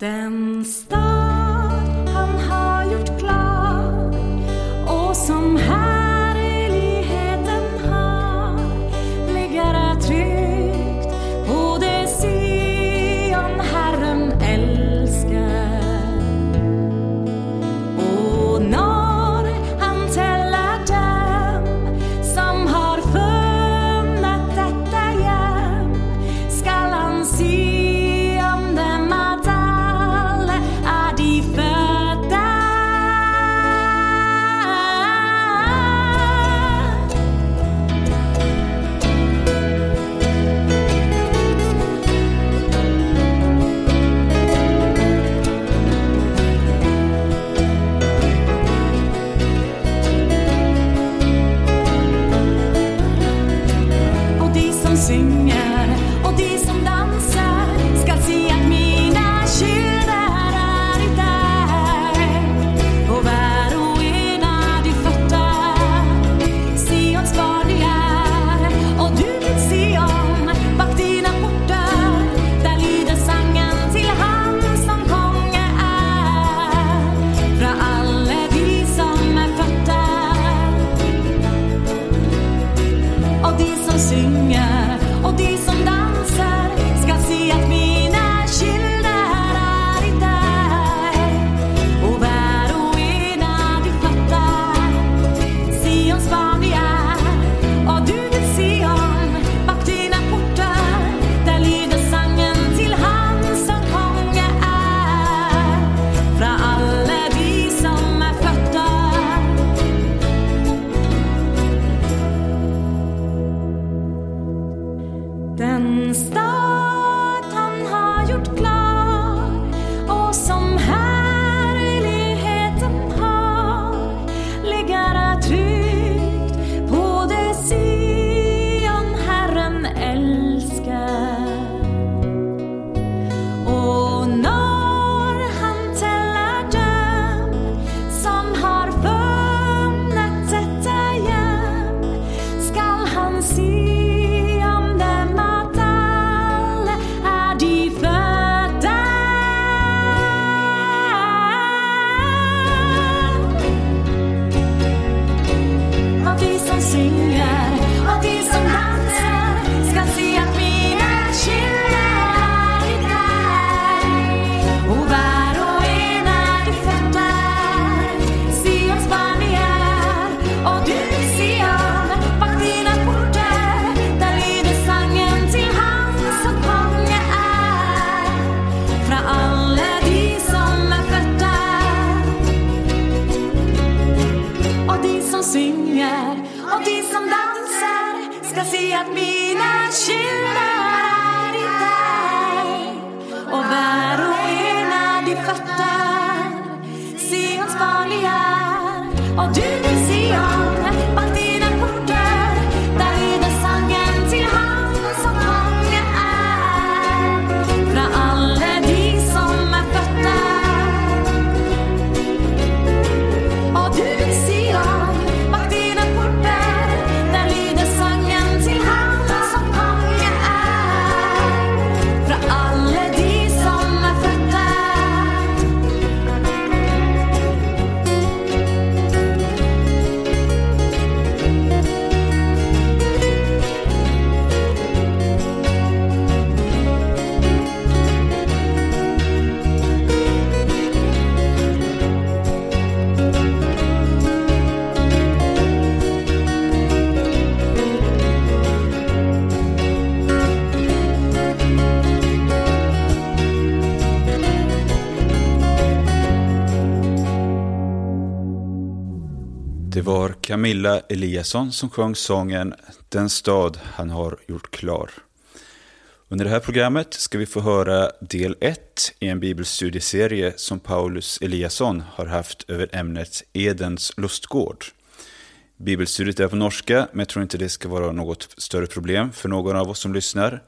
Den stad Camilla Eliasson som sjöng sången Den stad han har gjort klar. Under det här programmet ska vi få höra del 1 i en bibelstudieserie som Paulus Eliasson har haft över ämnet Edens lustgård. Bibelstudiet är på norska, men jag tror inte det ska vara något större problem för någon av oss som lyssnar.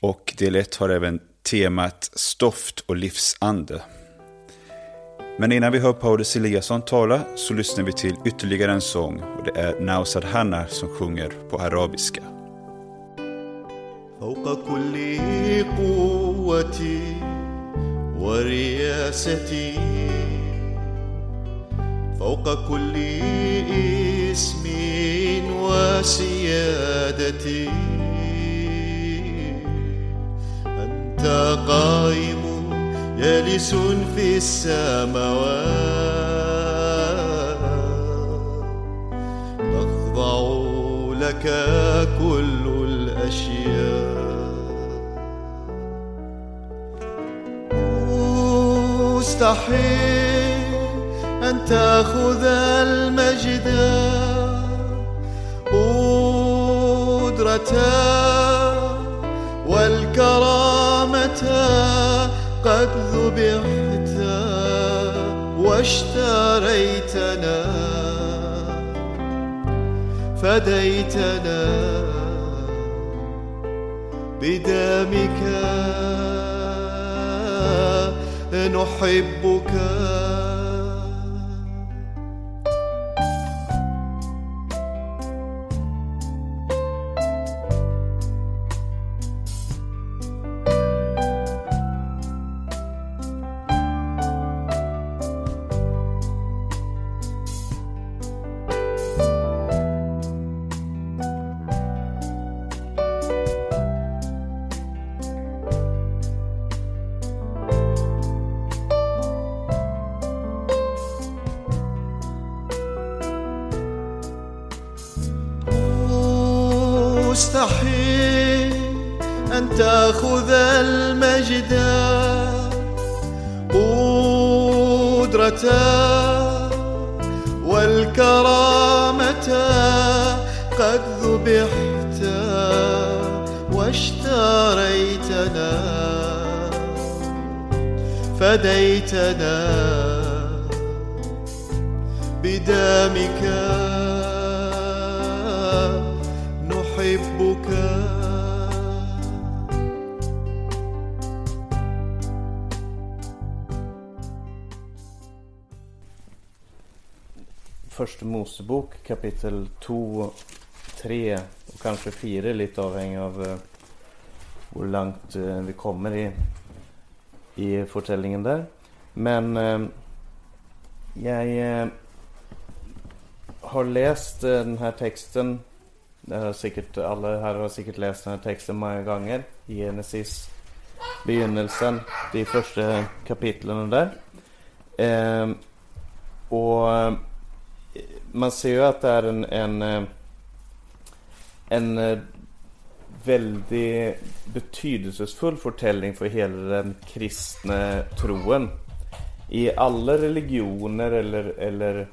Och del 1 har även temat Stoft och livsande. Men innan vi hör Paulus Eliasson tala så lyssnar vi till ytterligare en sång. Och det är Nausad Hanna som sjunger på arabiska. فوق كل قوتي ورياستي فوق كل اسم وسيادتي أنت قائم جالس في السماوات. نخضع لك كل الأشياء. مستحيل أن تأخذ المجد. قدرة واشتريتنا فديتنا بدمك. نحبك. Tre och kanske fyra lite avhängig av eh, hur långt eh, vi kommer i, i fortällningen där. Men eh, jag har läst den här texten. Det har säkert, alla här har säkert läst den här texten många gånger. Genesis begynnelsen, de första kapitlen där. Eh, och man ser ju att det är en, en, en eh, väldigt betydelsefull berättelse för hela den kristna troen. I alla religioner eller, eller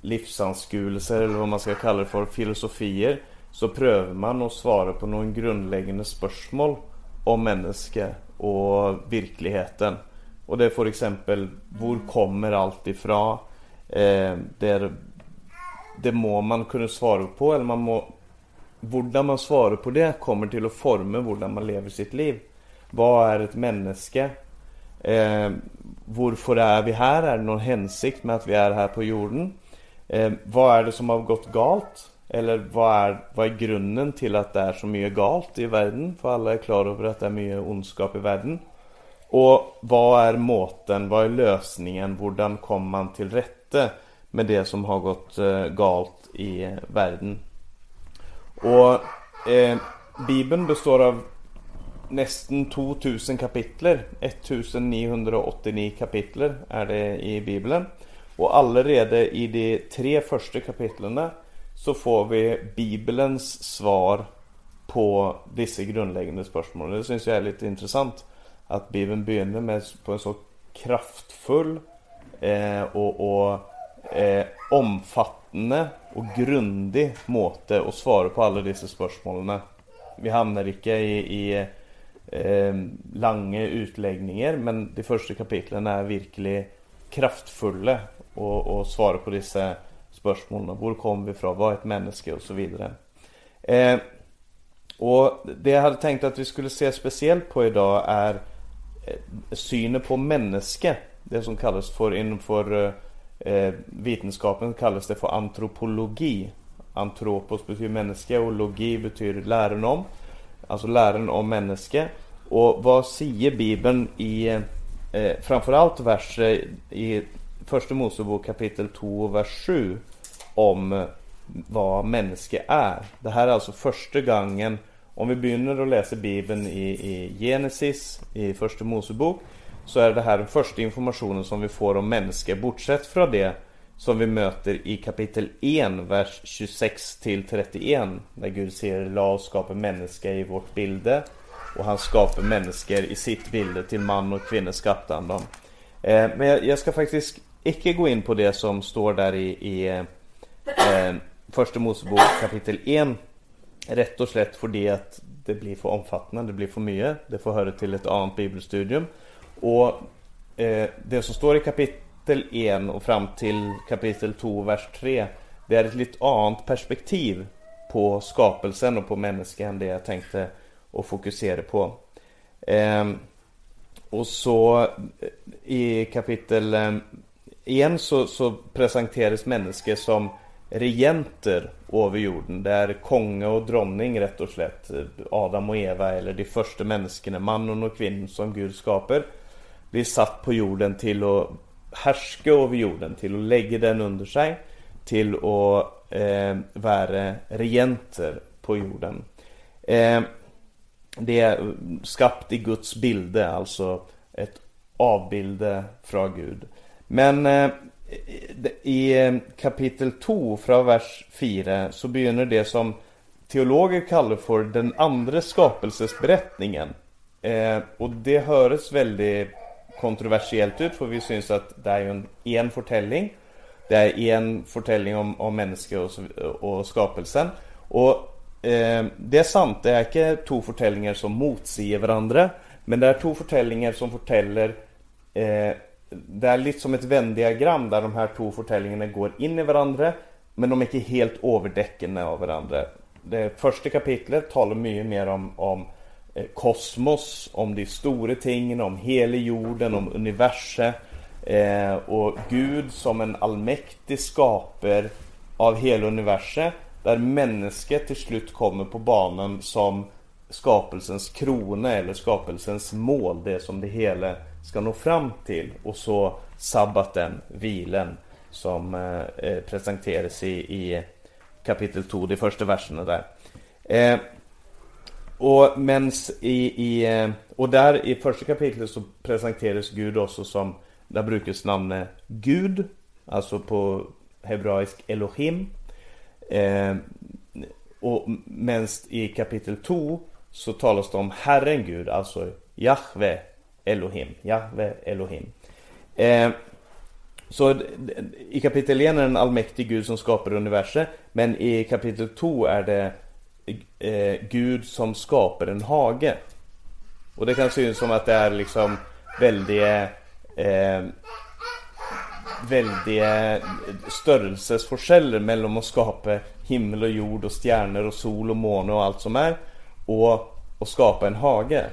livsanskuelser eller vad man ska kalla det för, filosofier, så prövar man att svara på någon grundläggande spörsmål om människa och verkligheten. Och det är för exempel, var kommer allt ifrån? Eh, det, det må man kunna svara på, eller man må Hvordan man svarar på det kommer till att forma hur man lever sitt liv. Vad är ett människa? Eh, varför är vi här? Är det någon hänsikt med att vi är här på jorden? Eh, vad är det som har gått galt? Eller vad är, vad är grunden till att det är så mycket galt i världen? För alla är klara över att det är mycket ondskap i världen. Och vad är måten, vad är lösningen? Hur kommer man till rätta med det som har gått eh, galt i eh, världen? Och eh, Bibeln består av nästan 2000 kapitler. 1989 kapitler är det i Bibeln. Och allerede i de tre första kapitlen så får vi Bibelns svar på dessa grundläggande spörsmål. Det syns jag är lite intressant. Att Bibeln börjar med på en så kraftfull eh, och, och eh, omfattande och grundig måte att svara på alla dessa spörsmålen. Vi hamnar inte i, i eh, långa utläggningar men de första kapitlen är verkligen kraftfulla och, och svara på dessa spörsmålen. Var kommer vi ifrån? Vad är ett människa? Och så vidare. Eh, och det jag hade tänkt att vi skulle se speciellt på idag är eh, synen på människa. Det som kallas för inför eh, eh, vetenskapen kallas det för antropologi. Antropos betyder människa och logi betyder läran om. Alltså läran om människa. Och vad säger Bibeln i eh, framförallt vers eh, i Första Mosebok kapitel 2 vers 7 om eh, vad människa är. Det här är alltså första gången om vi börjar att läsa Bibeln i, i Genesis, i Första Mosebok, så är det här den första informationen som vi får om människor bortsett från det som vi möter i kapitel 1, vers 26 till 31. Där Gud säger la och skapar människa i vårt bilde. Och han skapar människor i sitt bilde till man och kvinna skapade han dem. Eh, men jag, jag, ska faktiskt icke gå in på det som står där i, i eh, eh Första Mosebok kapitel 1. Rätt och slätt för det att det blir för omfattande, det blir för mycket. Det får höra till ett annat bibelstudium. Och eh, det som står i kapitel 1 och fram till kapitel 2, vers 3 Det är ett lite annat perspektiv på skapelsen och på människan än det jag tänkte att fokusera på. Eh, och så eh, i kapitel eh, 1 så, så presenteras människor som regenter över jorden. Det är konge och dronning rätt och slätt. Adam och Eva eller de första människorna, mannen och kvinnan som Gud skapar. Blir satt på jorden till att härska över jorden, till att lägga den under sig, till att eh, vara regenter på jorden. Eh, det är skapt i Guds bilde, alltså ett avbilde från Gud. Men eh, i eh, kapitel 2 från vers 4 så börjar det som teologer kallar för den andra skapelsesberättningen. Eh, och det hörs väldigt kontroversiellt ut för vi syns att det är ju en, en fortelling. Det är en fortelling om, om människa och, och skapelsen. Och eh, det är sant, det är inte två fortellinger som motsier varandra. Men det är två fortellinger som forteller eh, Det är lite som ett vändiagram där de här två berättelserna går in i varandra. Men de är inte helt överdäckande av varandra. Det första kapitlet talar mycket mer om, om Eh, Eh, kosmos, om de stora tingen, om hela jorden, om universum. Eh, och Gud som en allmäktig skaper av hela universum. Där människan till slut kommer på banan som skapelsens krona eller skapelsens mål. Det som det hela ska nå fram till. Och så sabbaten, vilen, som eh presenteras i, i kapitel 2, de första verserna där. Eh, och, mens i, i, eh, och där i första kapitlet så presenteras Gud också som, där brukas namnet Gud, alltså på hebraisk Elohim. Eh, och mens i kapitel 2 så talas det om Herren Gud, alltså Jahve Elohim. Jahve Elohim. Eh, så i kapitel 1 är det en allmäktig Gud som skapar universum. Men i kapitel 2 är det eh, Gud som skapar en hage. Och det kan synas som att det är liksom väldiga eh, väldiga störrelsesforskjeller mellan att skapa himmel och jord och stjärnor och sol och måne och allt som är och att skapa en hage.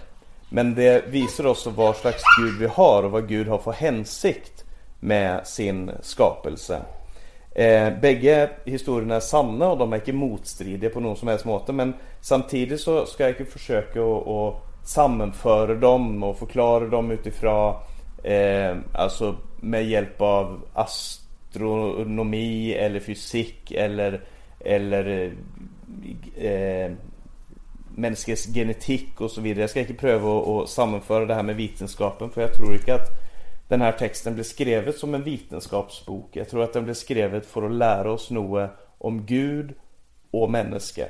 Men det visar också vad slags Gud vi har och vad Gud har för hänsikt med sin skapelse. Eh, bägge historierna är sanna och de är inte motstridiga på någon som helst måte men samtidigt så ska jag försöka att sammanföra dem och förklara dem utifrån eh, alltså med hjälp av astronomi eller fysik eller eller eh, människans genetik och så vidare. Jag ska inte pröva att sammanföra det här med vetenskapen för jag tror inte att den här texten blev skrivet som en vetenskapsbok. Jag tror att den blev skrivet för att lära oss något om Gud och människa.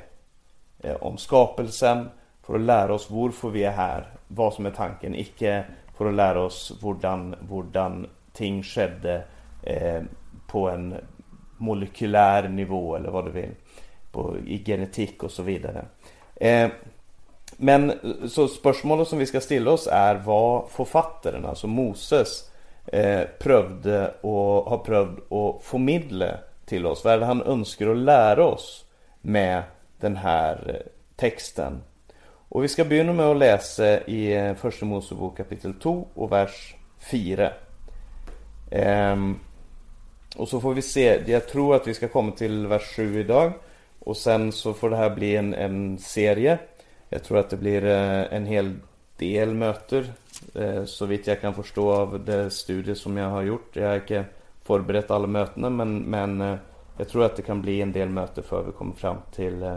Eh, om skapelsen, för att lära oss varför vi är här, vad som är tanken, icke för att lära oss hurdan, hurdan ting skedde eh, på en molekylär nivå eller vad du vill. På, I genetik och så vidare. Eh, men så spörsmålet som vi ska stilla oss är vad författaren, alltså Moses, eh, prövde och har prövd att förmedla till oss. Vad är det han önskar att lära oss med den här eh, texten? Och vi ska börja med att läsa i eh, Första Mosebok kapitel 2 och vers 4. Ehm, och så får vi se, jag tror att vi ska komma till vers 7 idag. Och sen så får det här bli en, en serie. Jag tror att det blir eh, en hel del möter Eh, så vitt jag kan förstå av de studier som jag har gjort. Jag har inte förberett alla mötena men, men eh, jag tror att det kan bli en del möten för vi kommer fram till eh,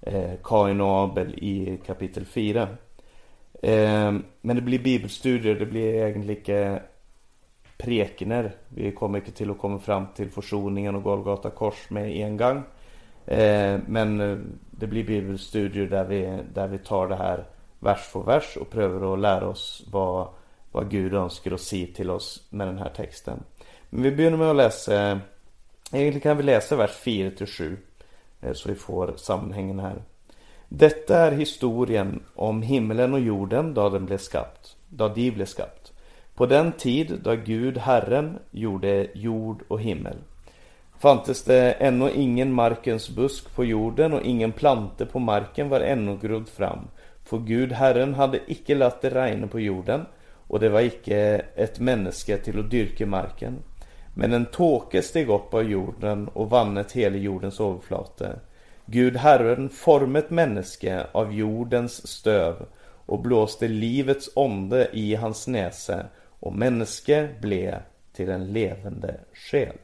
eh, Kain och Abel i kapitel 4. Eh, men det blir bibelstudier, det blir egentligen prekener. Vi kommer inte till att komma fram till försoningen och Golgata kors med en gång. Eh, men eh, det blir bibelstudier där vi, där vi tar det här vers för vers och prövar att lära oss vad, vad Gud önskar att säga till oss med den här texten. Men vi börjar med att läsa, egentligen kan vi läsa vers 4 till 7 eh, så vi får sammanhängen här. Detta är historien om himlen och jorden då den blev skapt, då de blev skapt. På den tid då Gud, Herren, gjorde jord och himmel. Fanns det ännu ingen markens busk på jorden och ingen plante på marken var ännu grodd fram. För Gud, Herren, hade icke lagt det regna på jorden, och det var icke ett människa till att dyrka marken. Men en tåke steg upp av jorden och vannet hela jordens överflate. Gud, Herren, formet människa av jordens stöv och blåste livets onde i hans näse och människa blev till en levande själ.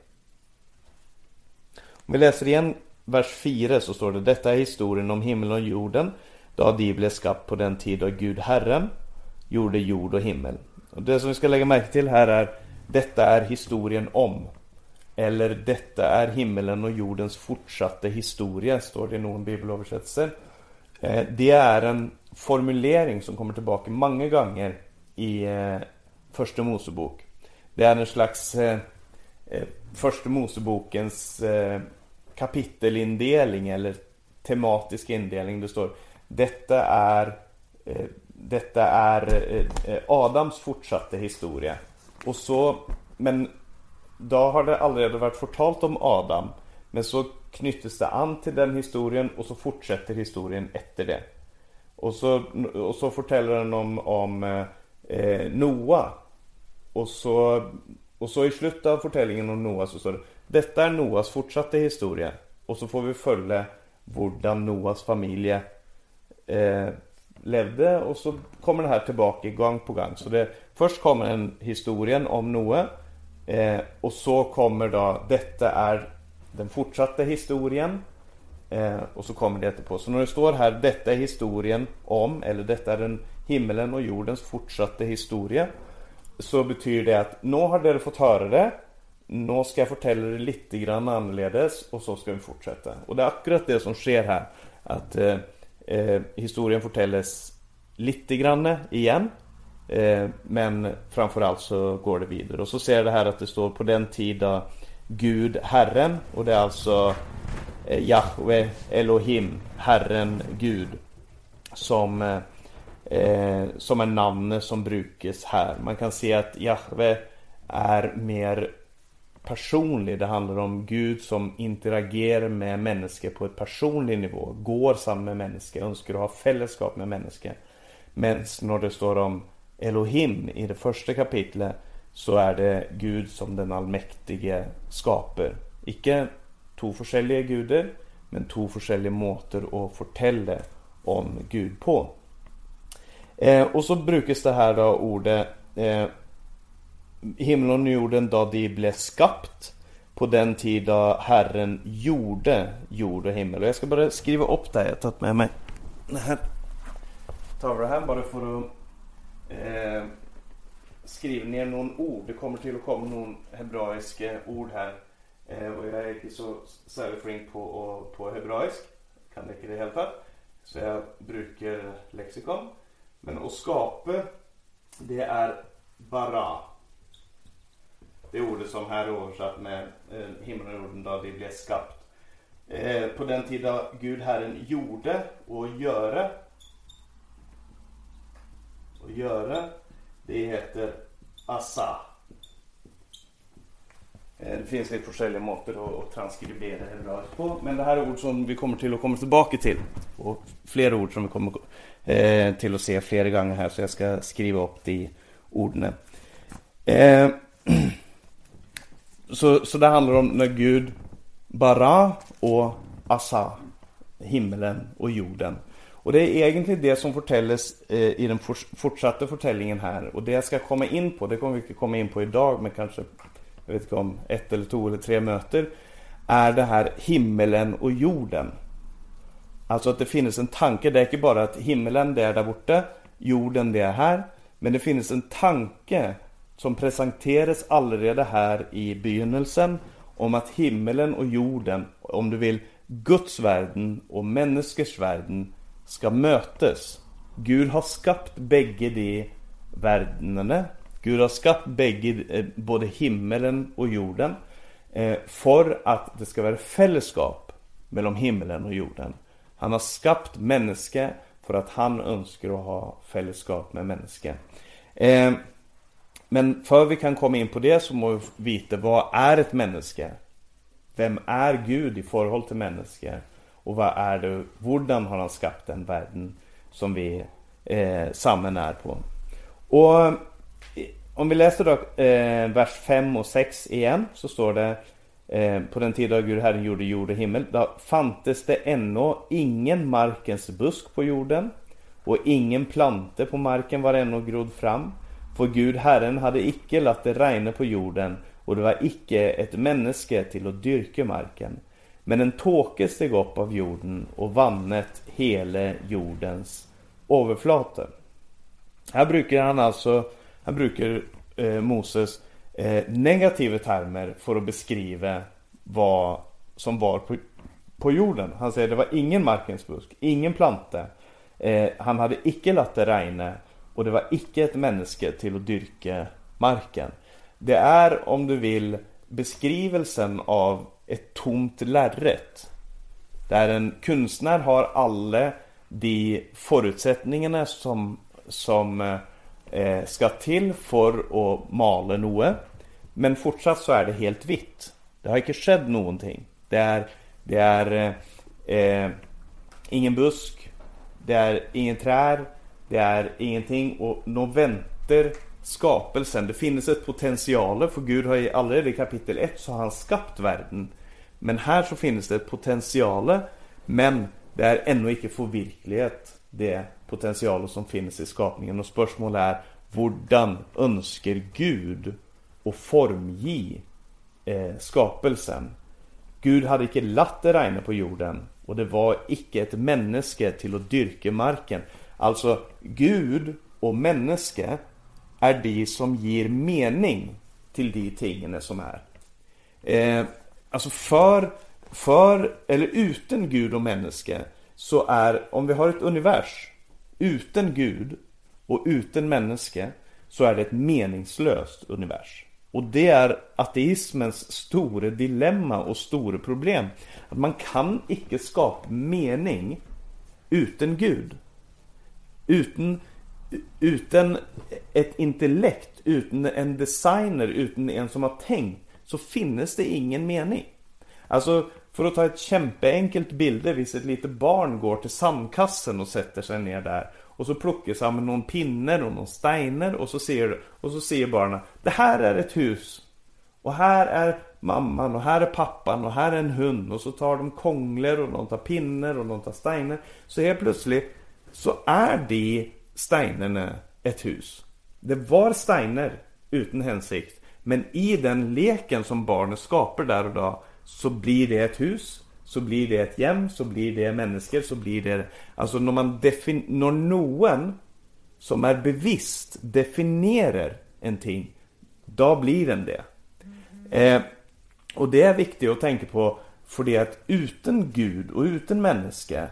Om vi läser igen vers 4 så står det Detta är historien om himlen och jorden då de blev skapt på den tid då Gud Herren gjorde jord och himmel. Och det som vi ska lägga märke till här är Detta är historien om eller Detta är himmelen och jordens fortsatta historia står det i någon bibelöversättelse. Eh, det är en formulering som kommer tillbaka många gånger i eh, Första Mosebok. Det är en slags eh, Första Mosebokens kapitelindelning eller tematisk indelning. Det står detta är eh, Detta är eh, eh, Adams fortsatta historia. Och så, men då har det aldrig varit fortalt om Adam. Men så knyttes det an till den historien och så fortsätter historien efter det. Och så, och så fortäller den om, om eh, Noa. Och så, och så i slutet av berättelsen om Noa så står det Detta är Noas fortsatta historia. Och så får vi följa hur Noas familj eh, levde och så kommer det här tillbaka gång på gång. Så det, först kommer en historien om Noe eh, och så kommer då detta är den fortsatta historien eh, och så kommer det på. Så när det står här detta är historien om eller detta är den himmelen och jordens fortsatta historia så betyder det att nu har ni fått höra det nu ska jag fortälla det lite grann annorledes och så ska vi fortsätta. Och det är akkurat det som sker här. Att eh, eh, historien fortälles lite grann igen. Eh, men framförallt så går det vidare. Och så ser jag det här att det står på den tiden Gud, Herren. Och det är alltså eh, Jahwe, Elohim, Herren, Gud. Som, eh, eh, som är namnet som brukas här. Man kan se att Jahwe är mer personlig. Det handlar om Gud som interagerar med människor på ett personlig nivå. Går samman med människor, önskar att ha fällskap med människor. Men när det står om Elohim i det första kapitlet så är det Gud som den allmäktige skapar. Icke två olika gudar, men två olika måter att fortälla om Gud på. Eh, och så brukas det här då ordet eh, himlen och jorden då de blev skapt på den tid då Herren gjorde jord och himmel. Och jag ska bara skriva upp det här. Jag har tagit med mig den här tavlan här bara för att eh, skriva ner någon ord. Det kommer till att komma någon hebraiska ord här. Eh, och jag är inte så särskilt flink på, på hebraisk. Kan inte det helt. Så jag brukar lexikon. Men att skapa, det är bara. Det ordet som här är översatt med eh, himlen och jorden då det blev skapt. Eh, på den tiden Gud Herren gjorde och göra. Och göra, det heter asa. Eh, det finns lite olika måter att transkribera hebraiskt på. Men det här är ord som vi kommer till att komma tillbaka till. Och flera ord som vi kommer eh, till att se flera gånger här. Så jag ska skriva upp de orden. Eh, Så, så det handlar om när Gud bara och asa, himlen och jorden. Och det är egentligen det som fortälles eh, i den fortsatta förtällningen här. Och det jag ska komma in på, det kommer vi inte komma in på idag, men kanske, jag vet inte om ett eller två eller tre möter, är det här himmelen och jorden. Alltså att det finns en tanke, det är inte bara att himmelen det är där borta, jorden det är här. Men det finns en tanke som presenteras allerede här i begynnelsen om att himmelen och jorden, om du vill, Guds världen och människors världen ska mötas. Gud har skapat bägge de världarna. Gud har skapat bägge, eh, både himmelen och jorden eh, för att det ska vara fällskap mellan himmelen och jorden. Han har skapat människa för att han önskar att ha fällskap med människa. Eh, men för vi kan komma in på det så måste vi veta vad är ett människa? Vem är Gud i förhållande till människor? Och vad är det, hurdan har han skapat den världen som vi eh, samman är på? Och eh, om vi läser då eh, vers 5 och 6 igen så står det eh, På den tid då Gud Herren gjorde jord och himmel då fantes det ännu ingen markens busk på jorden och ingen plante på marken var ännu grodd fram för Gud Herren hade icke lagt det regna på jorden och det var icke ett människa till att dyrka marken. Men en tåke steg upp av jorden och vannet hela jordens överflate. Här brukar han alltså, här brukar eh, Moses eh, negativa termer för att beskriva vad som var på, på jorden. Han säger det var ingen markens busk, ingen plante. Eh, han hade icke latt det regna och det var icke ett människa till att dyrka marken. Det är, om du vill, beskrivelsen av ett tomt lärret. Där en konstnär har alla de förutsättningarna som, som eh, ska till för att mala något. Men fortsatt så är det helt vitt. Det har inte skett någonting. Det är, det är eh, eh ingen busk, det är ingen träd det är ingenting och noventer väntar skapelsen. Det finns ett potential för Gud har i allerede i kapitel 1 så har han skapat världen. Men här så finns det ett potential men det är ännu inte förverkligat det potential som finns i skapningen och spörsmålet är Hvordan önskar Gud att formge eh, skapelsen? Gud hade inte latt det regna på jorden och det var icke ett människa till att dyrka marken. Alltså Gud och människa är de som ger mening till de tingen som är. Eh, alltså för, för, eller utan Gud och människa så är, om vi har ett univers utan Gud och utan människa så är det ett meningslöst univers. Och det är ateismens stora dilemma och stora problem. Att man kan icke skapa mening utan Gud. Utan, utan ett intellekt, utan en designer, utan en som har tänkt så finns det ingen mening. Alltså, för att ta ett kämpeenkelt bild, visst ett litet barn går till sandkassen och sätter sig ner där och så plockar samman någon pinne och någon steiner och så ser, och så ser barnen Det här är ett hus. Och här är mamman och här är pappan och här är en hund och så tar de kongler och de tar pinnar och de tar steiner. Så helt plötsligt så är de Steinerne ett hus. Det var steiner utan hänsikt. Men i den leken som barnet skapar där och då så blir det ett hus, så blir det ett hem, så blir det människor, så blir det... Alltså när man. När någon som är bevisst definierar en ting, då blir den det. Eh, och det är viktigt att tänka på för det att utan Gud och utan människa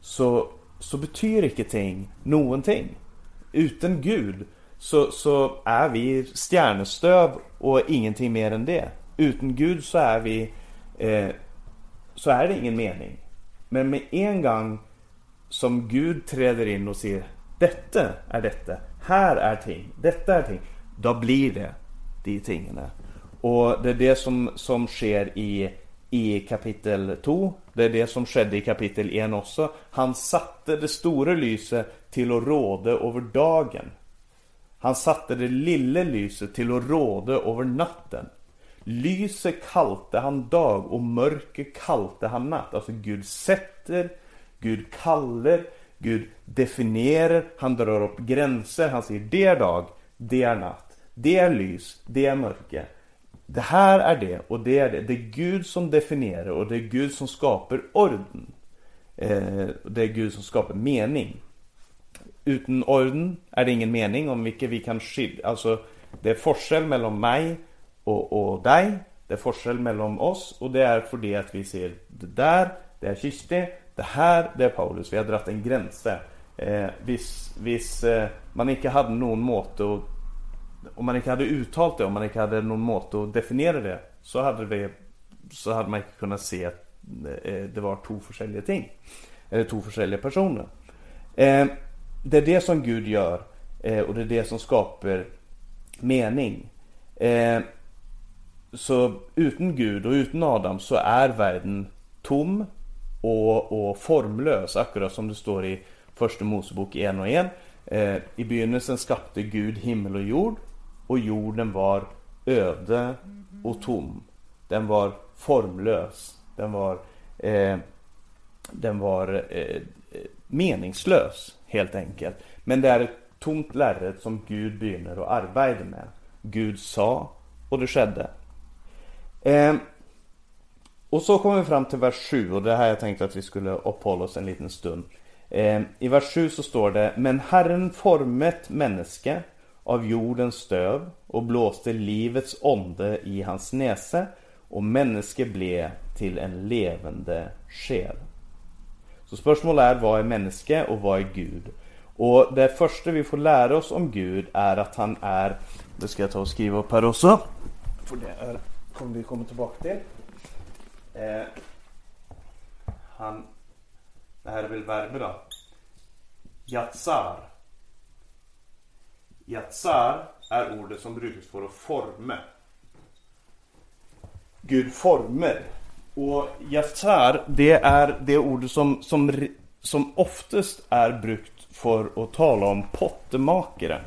så så betyder inte ting någonting. Utan Gud så, så är vi stjärnestöv och ingenting mer än det. Utan Gud så är vi eh, så är det ingen mening. Men med en gång som Gud träder in och säger Detta är detta, här är ting, detta är ting. Då blir det de tingen. Och det är det som, som sker i i kapitel 2. Det är det som skedde i kapitel 1 också. Han satte det stora lyset till att råda över dagen. Han satte det lilla lyset till att råda över natten. Lyset kalte han dag och mörker kalte han natt. Alltså Gud sätter, Gud kallar, Gud definierar, han drar upp gränser, han säger det är dag, det är natt, det är lys, det är mörker. Det här är det och det är det. Det är Gud som definierar och det är Gud som skapar orden. Eh, det är Gud som skapar mening. Utan orden är det ingen mening om vilket vi kan skilja. Alltså det är forskel mellan mig och, och dig. Det är forskel mellan oss och det är för det att vi ser det där, det är Kirsti, det här, det är Paulus. Vi har dragit en gräns där. Eh, hvis, hvis eh, man inte hade någon måte att om man inte hade uttalat det, om man inte hade någon mått att definiera det så hade, vi, så hade man inte kunnat se att eh, det var två olika ting. Eller två olika personer. Eh, det är det som Gud gör eh, och det är det som skapar mening. Så utan Gud och utan Adam så är världen tom och, och formlös, akkurat som det står i Första Mosebok 1 och 1. I begynnelsen skapade Gud himmel och jord och jorden var öde och tom. Den var formlös. Den var, eh, den var eh, eh meningslös helt enkelt. Men det är ett tomt lärret som Gud begynner att arbeta med. Gud sa och det skedde. Eh, och så kommer vi fram till vers 7 och det här jag tänkte att vi skulle uppehålla oss en liten stund. Eh, I vers 7 så står det Men Herren formet människa av jordens stöv och blåste livets onde i hans näse och människa blev till en levande själ. Så spörsmålet är vad är människa och vad är Gud? Och det första vi får lära oss om Gud är att han är, det ska jag ta och skriva upp här också. För det är, kommer vi komma tillbaka till. Eh, han, det här är väl verbet då. Yatsar Yatsar är ordet som brukas för att forma. Gud former. Och yatsar, det är det ordet som, som, som oftast är brukt för att tala om pottemakare.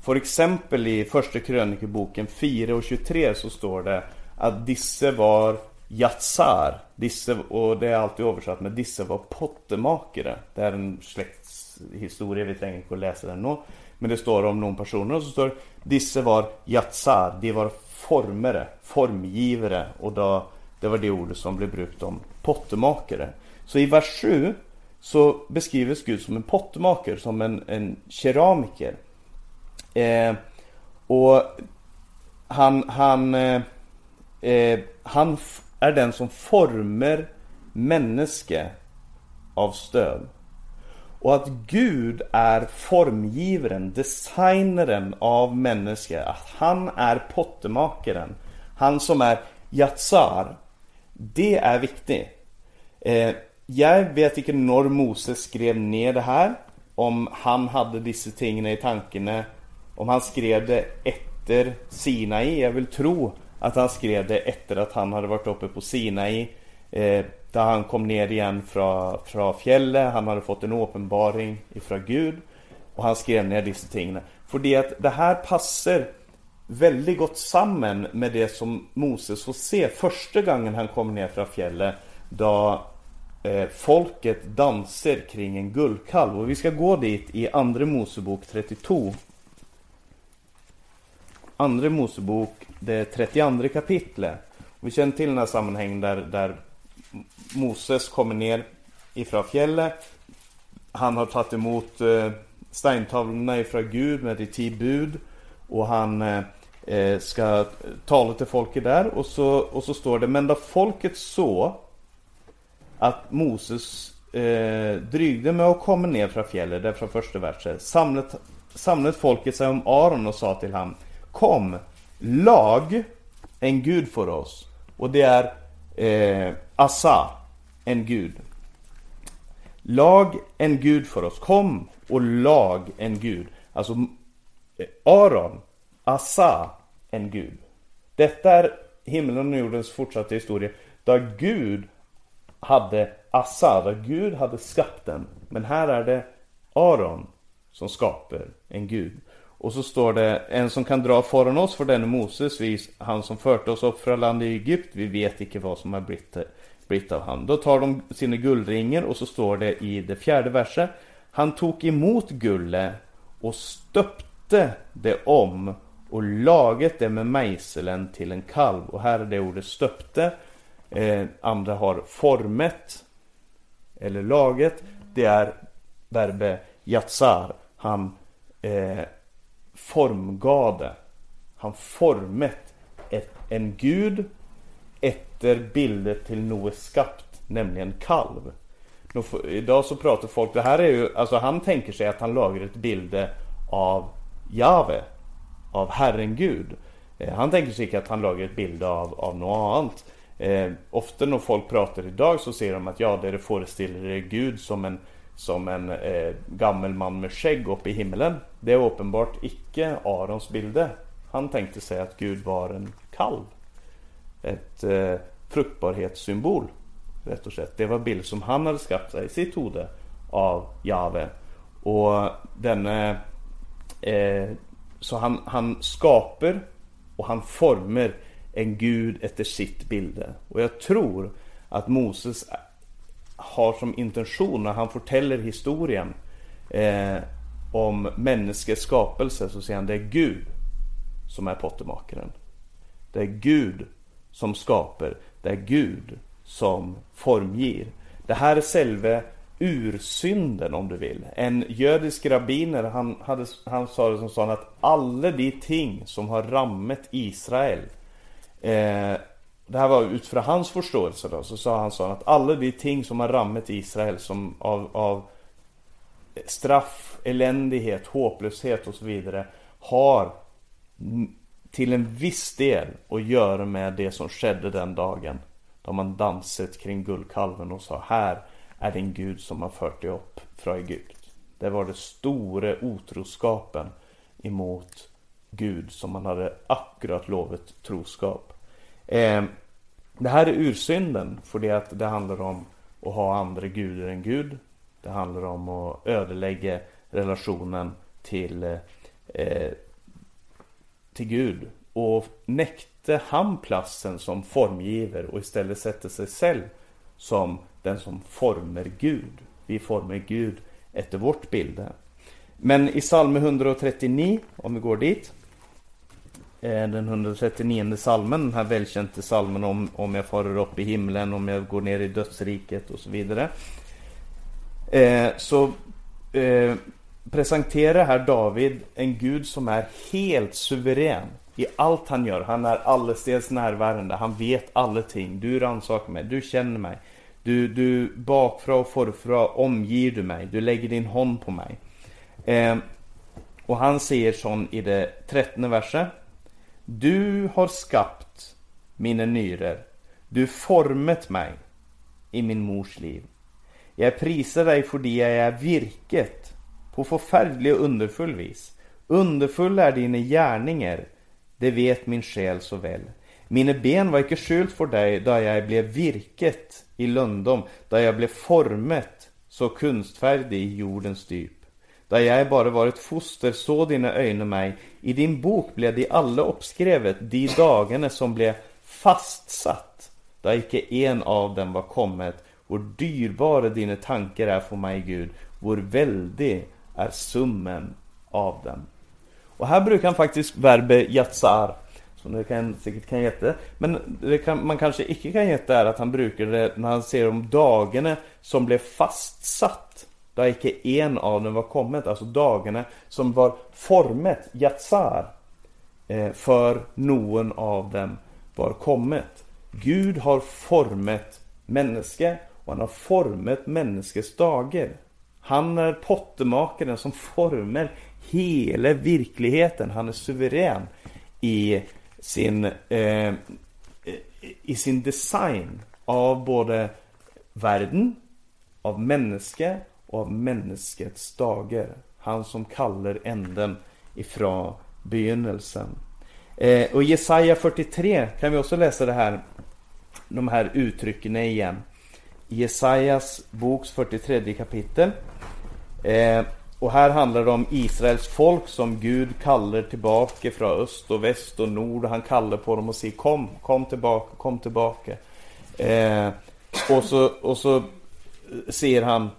För exempel i första krönikeboken 4 och 23 så står det att disse var yatsar. Disse, och det är alltid översatt med disse var pottemakare. Det är en släktshistoria, vi tänker inte läsa den nu. Men det står om någon person, och så står Disse var jatsar, de var formare, formgivare och då, det var det ordet som blev brukt om pottemakare. Så i vers 7 så beskrivs Gud som en pottemakare, som en, en keramiker. Eh, och han, han, eh, eh han är den som formar människa av stöd. Och att Gud är formgivaren, designeren av människor. Att han är pottemakaren. Han som är Yatsar. Det är viktigt. Eh, jag vet inte när Moses skrev ner det här. Om han hade dessa ting i tankarna. Om han skrev det efter Sinai. Jag vill tro att han skrev det efter att han hade varit uppe på Sinai. Eh, där han kom ner igen från, från fjället, han hade fått en uppenbaring ifrån Gud och han skrev ner dessa ting. För det att det här passar väldigt gott samman med det som Moses får se första gången han kommer ner från fjället då eh, folket dansar kring en guldkalv. Och vi ska gå dit i Andra Mosebok 32. Andra Mosebok, det 32 kapitlet. Vi känner till den här sammanhangen där, där Moses kommer ner ifrån fjället. Han har tagit emot eh, steintavlorna ifrån Gud med de tio bud. Och han eh, eh, ska tala till folket där. Och så, och så står det, men då folket så att Moses eh, drygde med att komma ner från fjället, det är från första versen. Samlet, samlet folket sig om Aron och sa till honom Kom, lag en gud för oss. Och det är eh, Asa, en gud. Lag en gud för oss. Kom och lag en gud. Alltså eh, Aron, Asa, en gud. Detta är himlen och jordens fortsatta historia. Där Gud hade Asa, där Gud hade skapat den. Men här är det Aron som skapar en gud. Och så står det En som kan dra föran oss för denne Moses, vis. han som förte oss upp från landet i Egypt, vi vet inte vad som har blivit, blivit av han. Då tar de sina guldringar och så står det i det fjärde verset Han tog emot guldet och stöpte det om och laget det med mejseln till en kalv. Och här är det ordet stöpte. Eh, andra har formet eller laget. Det är verbet jatsar. Han eh, formgade. Han formet ett, en gud efter bildet till Noes skapt, nämligen kalv. Idag så pratar folk, det här är ju, alltså han tänker sig att han lagar ett bilde av Jave, av Herren Gud. Eh, han tänker sig att han lagar ett bild av, av något annat. Eh, ofta när folk pratar idag så ser de att ja, det föreställer Gud som en, som en eh, gammal man med skägg uppe i himlen. Det är uppenbart icke Arons bilder. Han tänkte sig att Gud var en kalv. Ett eh, fruktbarhetssymbol. Rätt och slett. Det var bild som han hade skapat sig i sitt hode av Jave. Och denne eh, Så han, han skapar och han formar en gud efter sitt bilde. Och jag tror att Moses har som intention när han fortäller historien eh, om människors skapelse så säger han det är Gud som är pottermakaren. Det är Gud som skapar. Det är Gud som formger. Det här är själva ursynden om du vill. En judisk rabbiner han, hade, han sa det som så att alla de ting som har rammet Israel eh, Det här var utifrån hans förståelse då, så sa han så att alla de ting som har rammet Israel som av, av straff, eländighet, hopplöshet och så vidare har till en viss del att göra med det som skedde den dagen. Då man dansat kring guldkalven och sa här är din gud som har fört dig upp från Egypt. Det var det stora otroskapen emot Gud som man hade akkurat lovat troskap. Eh, det här är ursynden för det att det handlar om att ha andra gudar än Gud. Det handlar om att ödelägga relationen till, eh, till Gud. Och näckte han platsen som formgiver och istället sätter sig själv som den som formar Gud. Vi formar Gud efter vårt bilde. Men i psalm 139, om vi går dit. Eh, den 139 salmen, den här välkända salmen om, om jag farer upp i himlen, om jag går ner i dödsriket och så vidare. Eh, så eh, presenterar här David en Gud som är helt suverän i allt han gör. Han är allestädes närvarande, han vet allting. Du rannsakar mig, du känner mig. Du, du bakfra och förfra omger du mig, du lägger din hand på mig. Eh, och han säger sån i det trettonde verset. Du har skapt mina nyrer. Du formet mig i min mors liv. Jag prisar dig för det jag är virket på förfärlig och underfull vis. Underfulla är dina gärningar, det vet min själ så väl. Mina ben var icke skjult för dig då jag blev virket i lundom, då jag blev formet så kunstfärdig i jordens dyp. Då jag bara var ett foster så dina ögon mig, i din bok blev de alla uppskrevet, de dagarna som blev fastsatt, då icke en av dem var kommet. Hur dyrbara dina tankar är för mig Gud, hur väldig är summen av dem. Och här brukar han faktiskt verbet jatsar som det kan, säkert kan heta Men det kan, man kanske icke kan heta är att han brukar det när han ser om dagarna som blev fastsatt. Där icke en av dem var kommet, alltså dagarna som var formet, jatsar. Eh, för någon av dem var kommet. Gud har formet människa och han har formet människans dagar. Han är pottermakaren som formar hela verkligheten. Han är suverän i sin, eh, i sin design av både världen, av människa och av människets dagar. Han som kallar änden ifrån begynnelsen. Eh, och i Jesaja 43 kan vi också läsa det här, de här uttrycken igen. I Jesajas boks 43 kapitel. Eh, och här handlar det om Israels folk som Gud kallar tillbaka från öst och väst och nord. Han kallar på dem och säger kom, kom tillbaka, kom tillbaka. Eh, och, så, och så ser han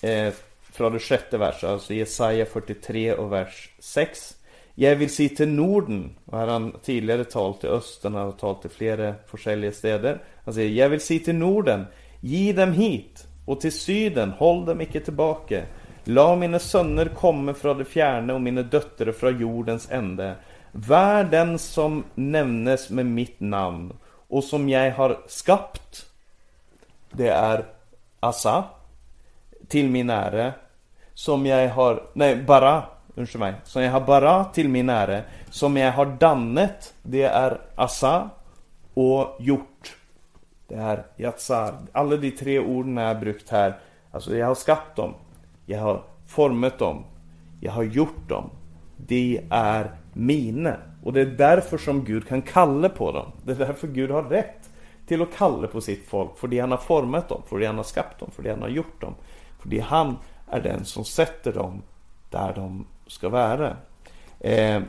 eh, från det sjätte versen, alltså Jesaja 43 och vers 6. Jag vill se till Norden, och här har han tidigare talat till östern, han har talat till flera olika städer. Han säger, jag vill se till Norden, ge dem hit, och till syden, håll dem icke tillbaka. La mina söner komma från det fjärne och mina döttrar från jordens ände. Vär den som nämnes med mitt namn och som jag har skapt. Det är Asa till min ära. Som jag har, nej bara, ursäkta mig. Som jag har bara till min ära. Som jag har dannet, det är Asa och gjort. Det är Yatsar. Alla de tre orden är brukt här. Alltså jag har skapat dem. Jag har format dem. Jag har gjort dem. De är mina. Och det är därför som Gud kan kalla på dem. Det är därför Gud har rätt till att kalla på sitt folk. För det han har format dem, för det han har skapat dem, för det han har gjort dem. För det han är den som sätter dem där de ska vara. Eh,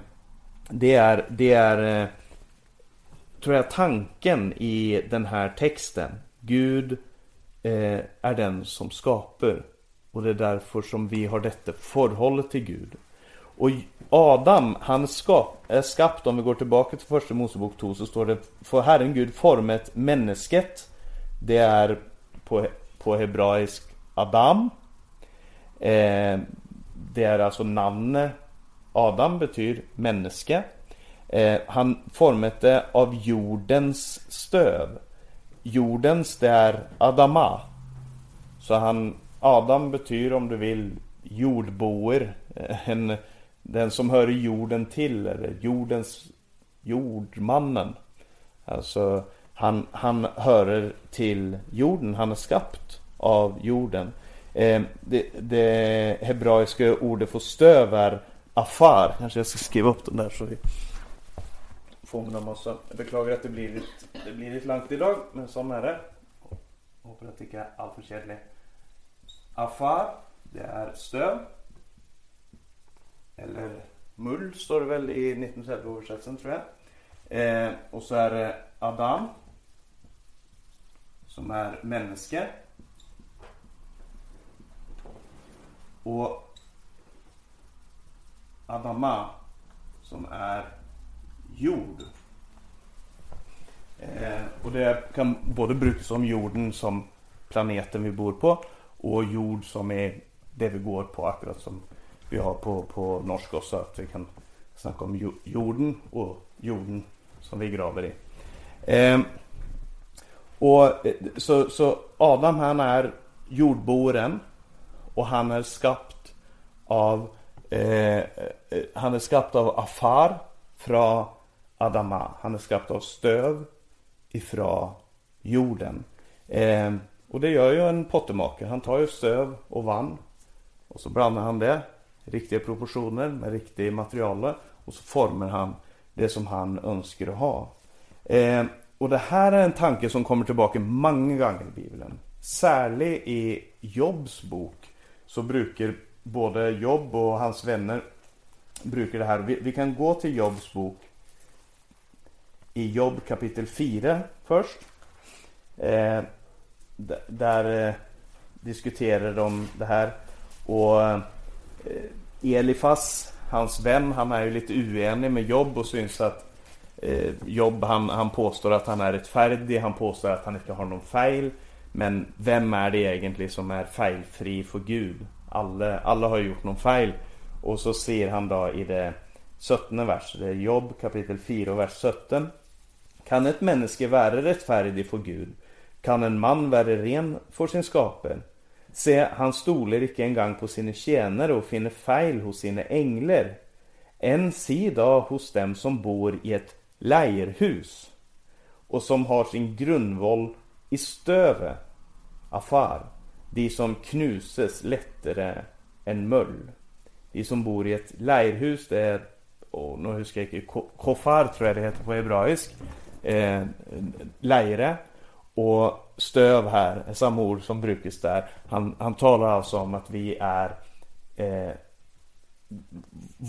det är, det är eh, tror jag, tanken i den här texten. Gud eh, är den som skapar. Och det är därför som vi har detta förhållande till Gud. Och Adam, han skap, är skapt, om vi går tillbaka till första Mosebok 2 så står det För Herren Gud formet människet Det är på, på hebraisk Adam. Eh, Det är alltså namnet. Adam betyder människa eh, Han formade av jordens stöv. Jordens det är Adama. Så han Adam betyder om du vill jordboer eh, en den som hör jorden till, eller jordens jordmannen. Alltså, han, han hör till jorden, han är skapt av jorden. Eh, det, det hebraiska ordet för stöv är afar. Kanske jag ska skriva upp den där så vi får en massa. Jag beklagar att det blir lite, det blir lite långt idag, men sån är det. Hoppas att det inte är alltför kedligt. Afar, det är stöv. Eller mull står det väl i 1930-översättelsen tror jag. Eh, och så är det Adam. Som är människa. Och Adama. Som är jord. Eh, och det kan både brukas om jorden som planeten vi bor på. Och jord som är det vi går på akkurat som vi har på, på norska också. Att vi kan snacka om jorden och jorden som vi graver i. Ehm, eh, och så, så Adam han är jordboren och han är skapt av eh, eh han är skapt av Afar från Adama. Han är skapt av stöv ifrån jorden. Eh, och det gör ju en pottemakare. Han tar ju stöv och vann och så blandar han det riktiga proportioner med riktigt material och så formar han det som han önskar att ha. Eh, och det här är en tanke som kommer tillbaka många gånger i Bibeln. Särskilt i Jobs bok så brukar både Jobb och hans vänner brukar det här. Vi, vi kan gå till Jobs bok i Jobb kapitel 4 först. Eh, där eh, diskuterar de det här. Och Eh, Elifas, hans vän, han är ju lite oenig med Jobb och syns att eh, Jobb han, han påstår att han är rättfärdig, han påstår att han inte har någon fel. Men vem är det egentligen som är felfri för Gud? Alla, alla har gjort någon fel. Och så ser han då i det 17 vers, det är Jobb kapitel 4 vers 17. Kan ett människa vara rättfärdig för Gud? Kan en man vara ren för sin skaper? Se, han stoler ikke engang på sine tjenere og finner feil hos sine engler. Enn si da hos dem som bor i et leirhus, og som har sin grunnvoll i støvet, afar, de som knuses lettere enn møll. De som bor i et leirhus, det er oh, Nå husker jeg ikke Kofar, tror jeg det heter på hebraisk. Eh, leire. Och stöv här, samma ord som brukas där. Han, han talar alltså om att vi är eh,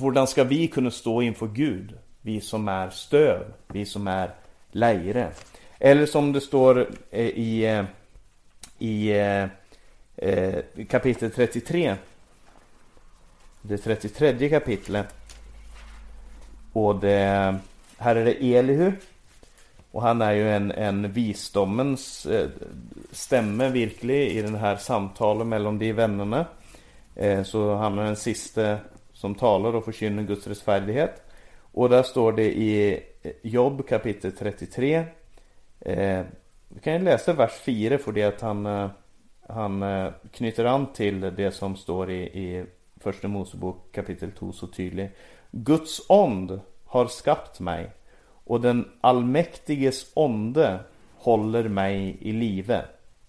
Hur ska vi kunna stå inför Gud? Vi som är stöv, vi som är lejre. Eller som det står eh, i, eh, i eh, eh kapitel 33 det 33 kapitlet. Och det, här är det Elihu. Och han är ju en, en visdomens eh, stämme virkelig i den här samtalet mellan de vännerna. Eh, så han är den sista som talar och förkynner Guds rättfärdighet. Och där står det i eh, Jobb kapitel 33. Eh, vi kan ju läsa vers 4 för det att han, eh, han eh, knyter an till det som står i, i Första Mosebok kapitel 2 så tydligt. Guds ond har skapat mig och den allmäktiges onde håller mig i live.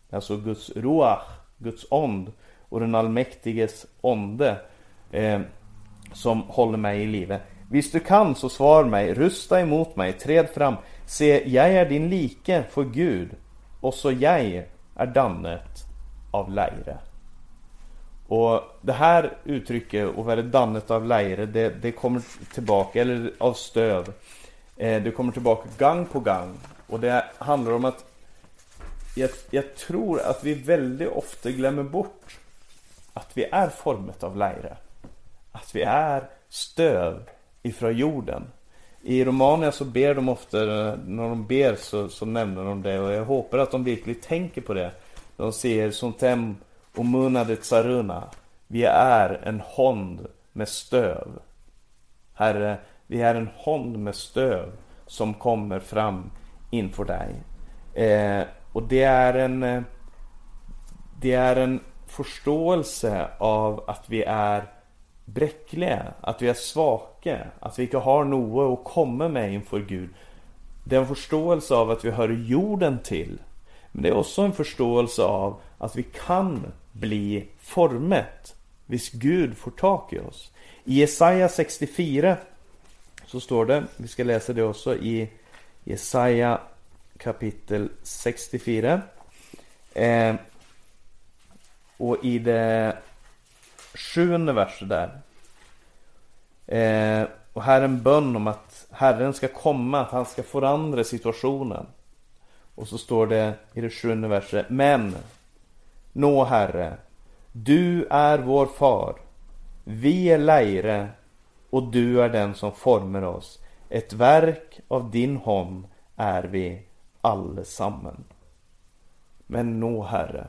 Alltså Guds roach, Guds ond och den allmäktiges onde eh, som håller mig i live. Visst du kan så svar mig, rusta emot mig, träd fram. Se, jag är din like för Gud, och så jag är dannet av lejre. Och det här uttrycket, och vad är dannet av lejre, det, det kommer tillbaka, eller av stöv. Eh, det kommer tillbaka gång på gång. Och det handlar om att jag, jag tror att vi väldigt ofta glömmer bort att vi är formet av leire. Att vi är stöv ifrån jorden. I Romania så ber de ofta, när de ber så, så nämner de det och jag hoppas att de verkligen tänker på det. De säger Sontem omunade tsaruna. Vi är en hond med stöv. Herre, vi är en hand med stöv som kommer fram inför dig. Eh, och det är en eh, Det är en förståelse av att vi är bräckliga, att vi är svaga, att vi inte har något att komma med inför Gud. Det är en förståelse av att vi hör jorden till. Men det är också en förståelse av att vi kan bli formet, hvis Gud får tag i oss. I Jesaja 64 så står det, vi ska läsa det också i Jesaja kapitel 64. Eh, och i det sjuende verset där. Eh, och här är en bön om att Herren ska komma, att han ska förändra situationen. Och så står det i det sjunde verset. Men, nå Herre, du är vår far. Vi är lejre och du är den som formar oss. Ett verk av din hand är vi allesammen. Men nå Herre.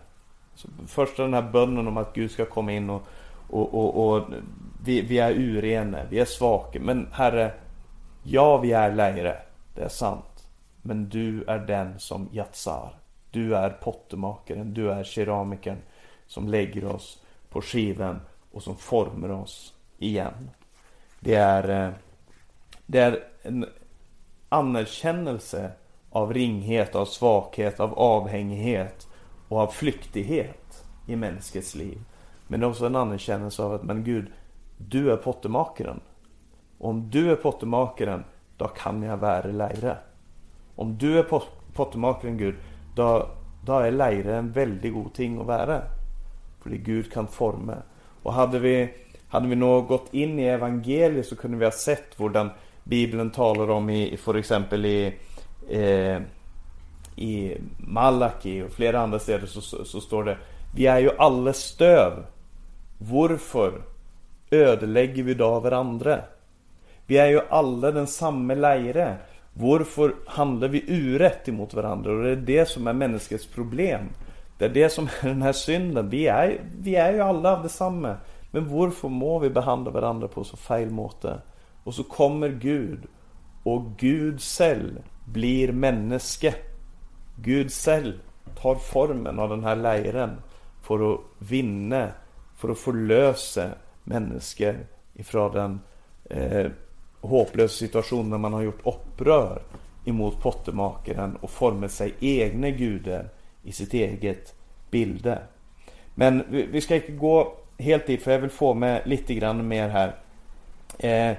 Så först den här bönen om att Gud ska komma in och, och, och, och vi, vi är urena, vi är svaga. Men Herre, ja vi är lägre, det är sant. Men du är den som jatsar. Du är pottemakaren, du är keramikern som lägger oss på skivan och som formar oss igen. Det är, eh, det är en anerkännelse av ringhet, av svaghet, av avhängighet och av flyktighet i människans liv. Men det är också en anerkännelse av att, men Gud, du är pottemakaren. Om du är pottemakaren, då kan jag vara lärare. Om du är pottemakaren Gud, då, då är lärare en väldigt god ting att vara. För Gud kan forma. Och hade vi, hade vi nog gått in i evangeliet så kunde vi ha sett hur Bibeln talar om i, för exempel i, eh, i Malaki och flera andra städer så, så, så, står det Vi är ju alla stöv. Varför ödelägger vi då varandra? Vi är ju alla den samma leire. Varför handlar vi urätt emot varandra? Och det är det som är människans problem. Det är det som är den här synden. Vi är, vi är ju alla av detsamma. Men varför må vi behandla varandra på så fel måte? Och så kommer Gud. Och Gud själv blir människa. Gud själv tar formen av den här leiren. För att vinna, för att förlösa människor ifrån den eh, hopplösa situationen när man har gjort upprör emot pottemakaren och format sig egna gudar i sitt eget bilde. Men vi, vi ska inte gå helt för jag vill få med lite grann mer här. Eh,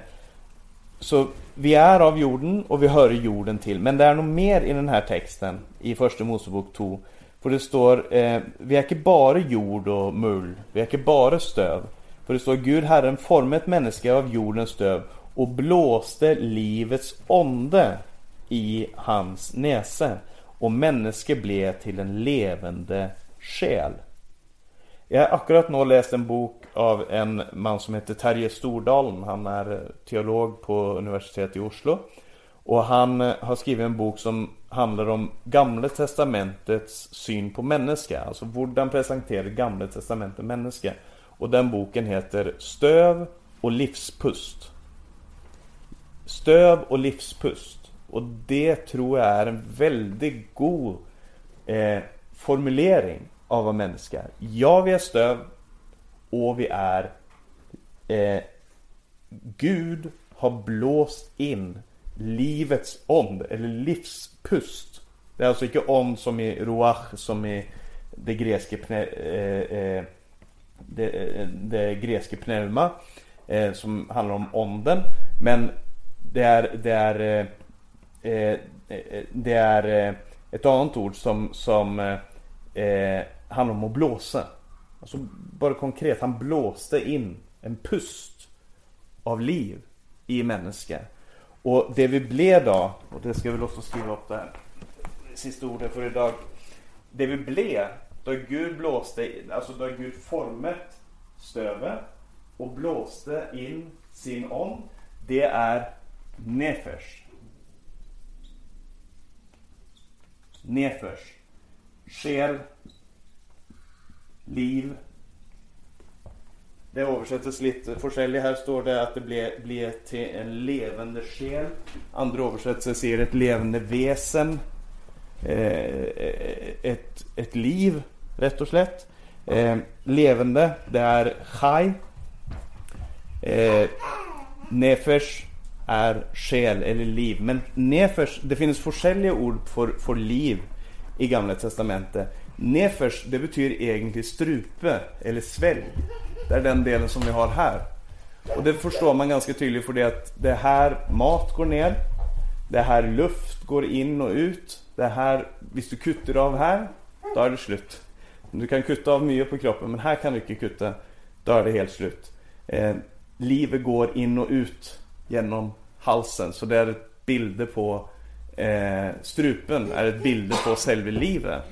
så vi är av jorden och vi hör jorden till. Men det är nog mer i den här texten i första Mosebok 2. För det står, eh, vi är inte bara jord och mull, vi är inte bara stöv. För det står Gud Herren formade ett människa av jordens stöv och blåste livets onde i hans näse och människa blev till en levande själ. Jag har akkurat nu läst en bok av en man som heter Terje Stordalen. Han är eh, teolog på universitetet i Oslo. Och han eh, har skrivit en bok som handlar om Gamla Testamentets syn på människa. Alltså hur presenterar Gamla Testamentet människa. Och den boken heter Stöv och livspust. Stöv och livspust. Och det tror jag är en väldigt god eh, formulering av vad människa är. Ja, vi är stöv och vi är eh, Gud har blåst in livets ond, eller livspust. Det är alltså inte ond som i 'roach' som i det grekiska pne, eh, eh, det, eh, det grekiska pneuma, eh, som handlar om onden. Men det är, det är, eh, eh, eh det är eh, ett annat ord som, som eh, handlar om att blåsa. Alltså bara konkret, han blåste in en pust av liv i människa. Och det vi blev då, och det ska vi också skriva upp där, sista ordet för idag. Det vi blev, då Gud blåste, alltså då Gud formet stövet och blåste in sin ånd, det är nefesh. Nefesh. Själ, liv. Det översätts lite försäljning. Här står det att det blir, blir till en levande själ. Andra översättelser säger ett levande väsen. Eh, ett, ett liv, rätt och slätt. Eh, levande, det är chai. Eh, nefesh är själ eller liv. Men nefesh, det finns olika ord för, för liv i Gamla Testamentet. Nefers, det betyder egentligen strupe eller svälj. Det är den delen som vi har här. Och det förstår man ganska tydligt för det att det här mat går ner. Det här luft går in och ut. Det här, om du kutter av här, då är det slut. Du kan kutta av mycket på kroppen, men här kan du inte kutta. Då är det helt slut. Eh, livet går in och ut genom halsen. Så det är ett bilder på eh, strupen, är ett bilder på själva livet.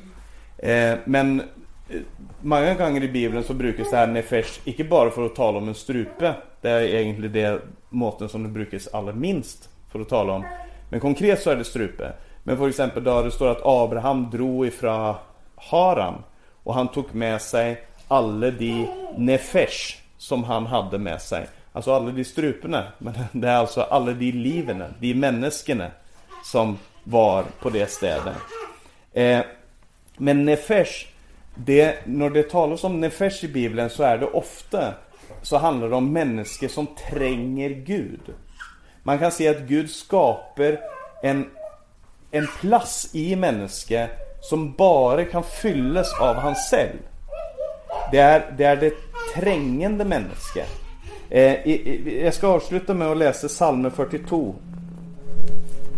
Eh, men eh, många gånger i Bibeln så brukas det här nefesh inte bara för att tala om en strupe. Det är egentligen det måten som det brukas allra minst för att tala om. Men konkret så är det strupe. Men för exempel då det står att Abraham drog ifrån Haran och han tog med sig alla de nefesh som han hade med sig. Alltså alla de struporna. Men det är alltså alla de liven, de människorna som var på det stället. Eh, men nefesh, det, när det talas om nefesh i Bibeln så är det ofta så handlar det om människor som tränger Gud. Man kan se att Gud skapar en, en plats i människa som bara kan fyllas av hans själv. Det är det, är det trängande människa. Eh, jag ska avsluta med att läsa psalm 42.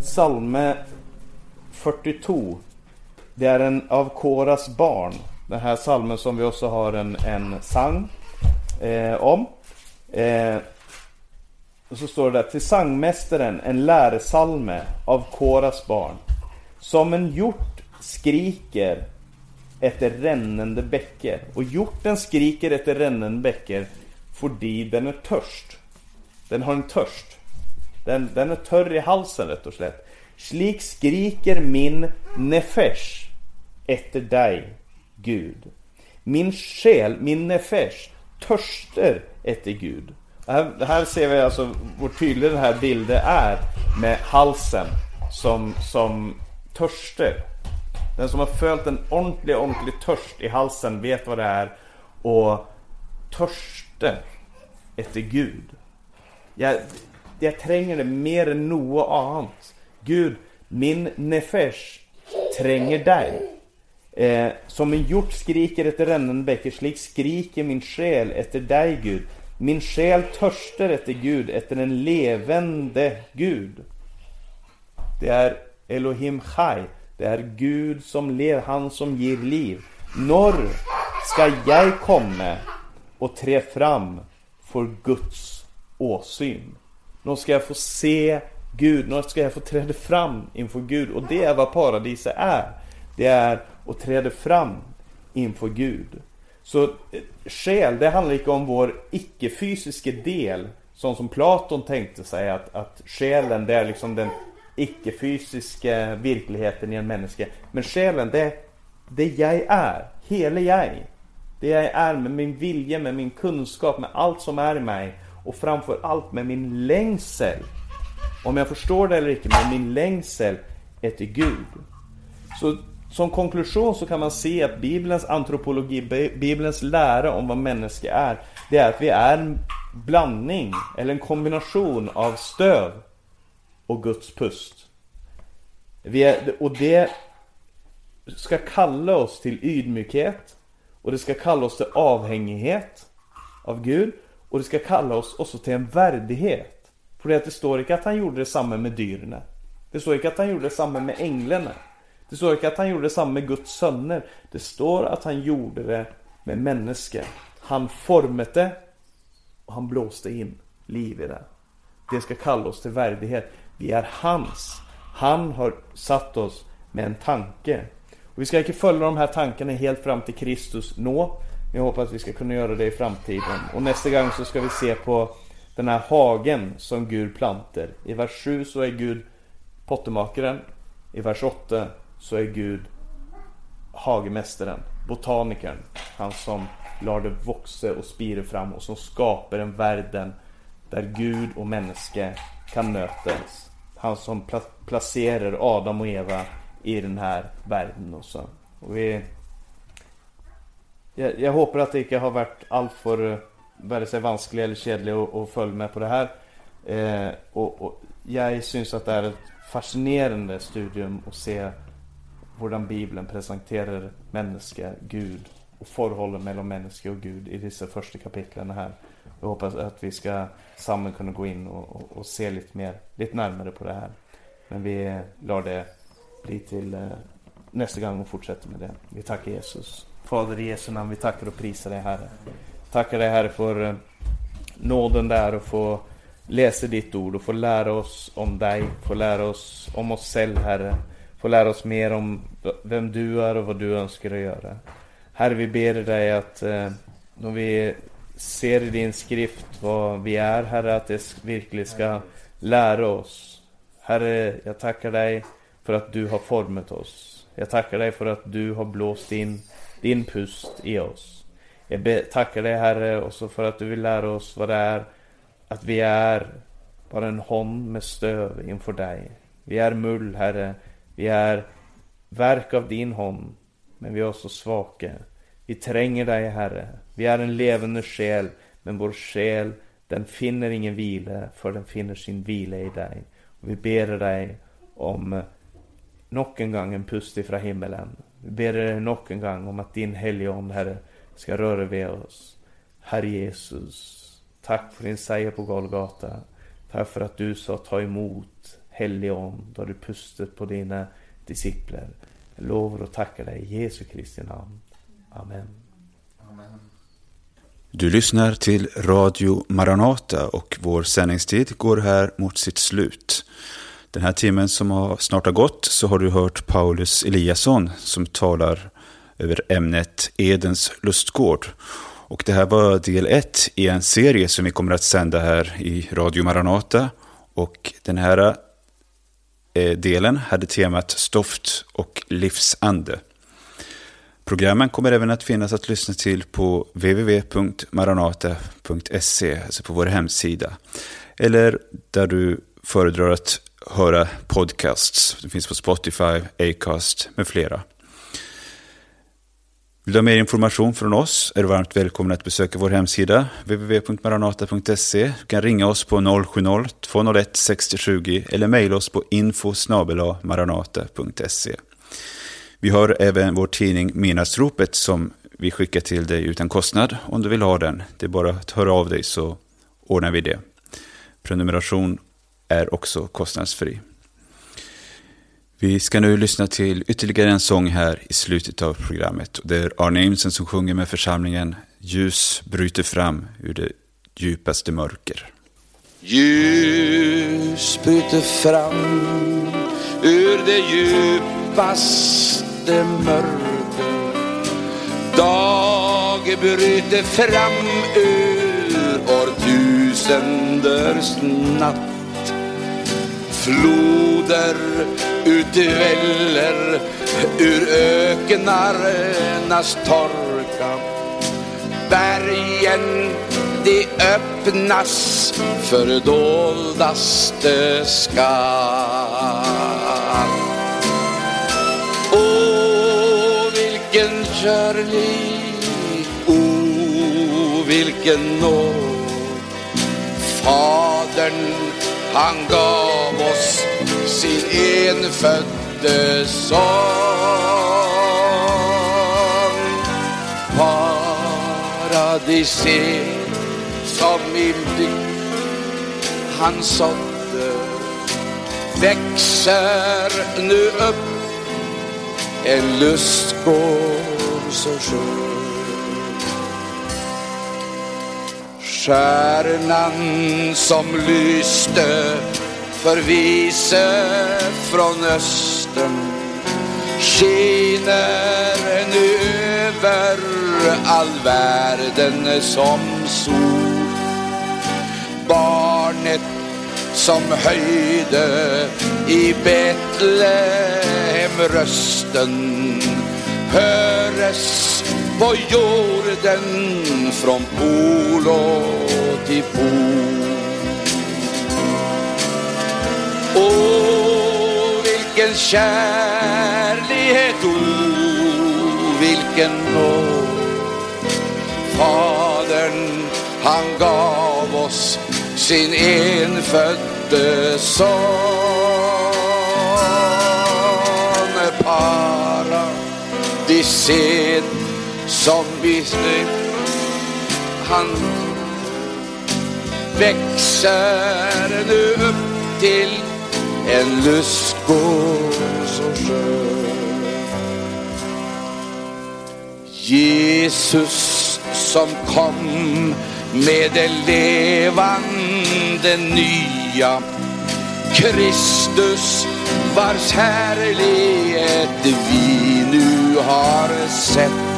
Psalm 42. Det är en av Koras barn. Den här salmen som vi också har en, en sang eh, om. Eh, och så står det där, till sangmästaren en lärsalme av Koras barn. Som en hjort skriker efter rännande bäcker. Och hjorten skriker efter rännande bäcker fordi den är törst. Den har en törst. Den, den är törr i halsen rätt och slätt. Slik skriker min nefesh efter dig, Gud. Min själ, min nefesh, törster efter Gud. Här, här ser vi alltså hur tydlig den här bilden är med halsen som, som törster. Den som har följt en ordentlig, ordentlig törst i halsen vet vad det är. Och törster efter Gud. Jag, jag tränger det mer än något annat. Gud, min nefesh tränger dig. Eh, som en hjort skriker efter rännande bäcker, slik skriker min själ efter dig, Gud. Min själ törstar efter Gud, efter en levande Gud. Det är Elohim Chai. Det är Gud som ler, han som ger liv. Norr ska jag komma och trä fram för Guds åsyn? Någon ska jag få se Gud? Någon ska jag få träda fram inför Gud? Och det är vad paradiset är. Det är och träder fram inför Gud. Så eh, själ, det handlar inte om vår icke-fysiska del. Sånt som Platon tänkte sig att, att själen det är liksom den icke-fysiska verkligheten i en människa. Men själen det, är det jag är, hela jag. Det jag är med min vilja, med min kunskap, med allt som är i mig. Och framför allt med min längsel. Om jag förstår det eller inte, med min längsel är till Gud. Så som konklusion så kan man se att Bibelns antropologi, Bibelns lära om vad människa är, det är att vi är en blandning, eller en kombination av stöv och Guds pust. Vi är, och det ska kalla oss till ydmykhet, och det ska kalla oss till avhängighet av Gud, och det ska kalla oss också till en värdighet. För det står inte att han gjorde detsamma med dyrene. Det står inte att han gjorde detsamma med änglarna. Det står inte att han gjorde detsamma med Guds söner. Det står att han gjorde det med människor. Han formade det och han blåste in liv i det. Det ska kalla oss till värdighet. Vi är hans. Han har satt oss med en tanke. Och vi ska inte följa de här tankarna helt fram till Kristus nå. Jag hoppas att vi ska kunna göra det i framtiden. Och nästa gång så ska vi se på den här hagen som Gud planter. I vers 7 så är Gud pottemakaren. I vers 8 så är Gud hagemästaren, botanikern. Han som lar det växa och spira fram och som skapar en världen där Gud och människa kan mötas. Han som pla placerar Adam och Eva i den här världen och så. Och vi, jag, jag hoppas att det inte har varit alltför eh, vare sig vanskligt eller kedligt att följa med på det här. Eh, och, och, jag syns att det är ett fascinerande studium att se hur Bibeln presenterar människa, Gud och förhållandet mellan människa och Gud i dessa första kapitlen här. Jag hoppas att vi ska samman kunna gå in och, och, och, se lite mer, lite närmare på det här. Men vi lär det bli till eh, nästa gång och fortsätter med det. Vi tackar Jesus. Fader i Jesu namn, vi tackar och prisar dig Herre. Tackar dig Herre för eh, nåden där och få läsa ditt ord och få lära oss om dig, få lära oss om oss själva Herre. Få lära oss mer om vem du är och vad du önskar att göra. Herre, vi ber dig att eh, när vi ser i din skrift vad vi är, Herre, att det verkligen ska lära oss. Herre, jag tackar dig för att du har format oss. Jag tackar dig för att du har blåst in din pust i oss. Jag tackar dig Herre också för att du vill lära oss vad det är att vi är bara en hånd med stöv inför dig. Vi är mull Herre. Vi är verk av din hand. Men vi är också svaga. Vi tränger dig Herre. Vi är en levande själ. Men vår själ den finner ingen vila för den finner sin vila i dig. Och vi ber dig om nog en gång en pust ifrån himmelen. Vi ber dig nog en gång om att din helige Herre ska röra vid oss. Herre Jesus, tack för din seger på Golgata. Tack för att du sa ta emot helige Ande då du pustat på dina discipler. Jag lovar och tackar dig i Jesu Kristi namn. Amen. Du lyssnar till Radio Maranata och vår sändningstid går här mot sitt slut. Den här timmen som har snart har gått så har du hört Paulus Eliasson som talar över ämnet Edens lustgård. Och det här var del ett i en serie som vi kommer att sända här i Radio Maranata. Och den här delen hade temat Stoft och livsande. Programmen kommer även att finnas att lyssna till på www.maranata.se, alltså på vår hemsida. Eller där du föredrar att höra podcasts. Det finns på Spotify, Acast med flera. Vill du ha mer information från oss är du varmt välkommen att besöka vår hemsida www.maranata.se. Du kan ringa oss på 070-201 6020 eller mejla oss på info maranata.se. Vi har även vår tidning Minasropet som vi skickar till dig utan kostnad om du vill ha den. Det är bara att höra av dig så ordnar vi det. Prenumeration är också kostnadsfri. Vi ska nu lyssna till ytterligare en sång här i slutet av programmet. Det är Arne Imsen som sjunger med församlingen Ljus bryter fram ur det djupaste mörker. Ljus bryter fram ur det djupaste mörker. Dag bryter fram ur årtusenders natt. Floder utväller ur öknarnas torka. Bergen de öppnas för doldaste skatt. Åh, vilken kärlek, åh, vilken nåd. Fadern, han gav oss sin enfödde son. Paradiset som i blick han sådde växer nu upp en lustgård så skön. Stjärnan som lyste för vise från östern skiner nu över all världen som sol. Barnet som höjde i Betlehem rösten höres på jorden från polo till pol. Åh, vilken kärlighet, åh, vilken nåd. Fadern, han gav oss sin enfödde son. Paradiset som vi han växer nu upp till en lustgård så skön. Jesus som kom med det levande nya. Kristus vars härlighet vi nu har sett.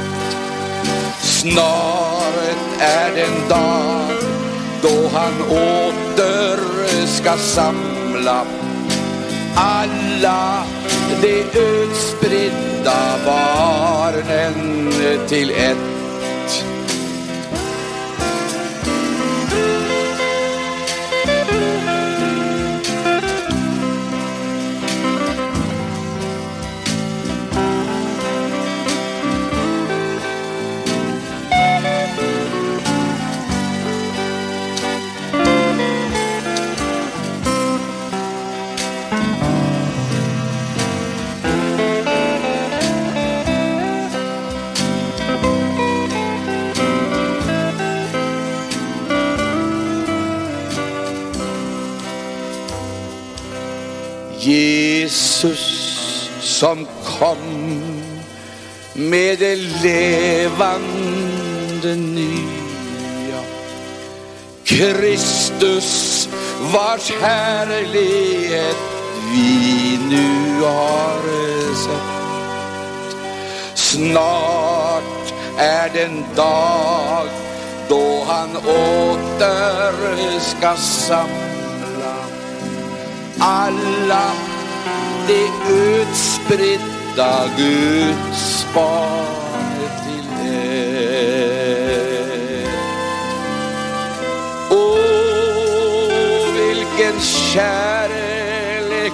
Snart är den dag då han åter ska samla alla de utspridda barnen till ett. Som kom med det levande nya. Kristus vars härlighet vi nu har sett. Snart är den dag då han åter ska samla alla det utspridda Guds barn till er. Åh, vilken kärlek,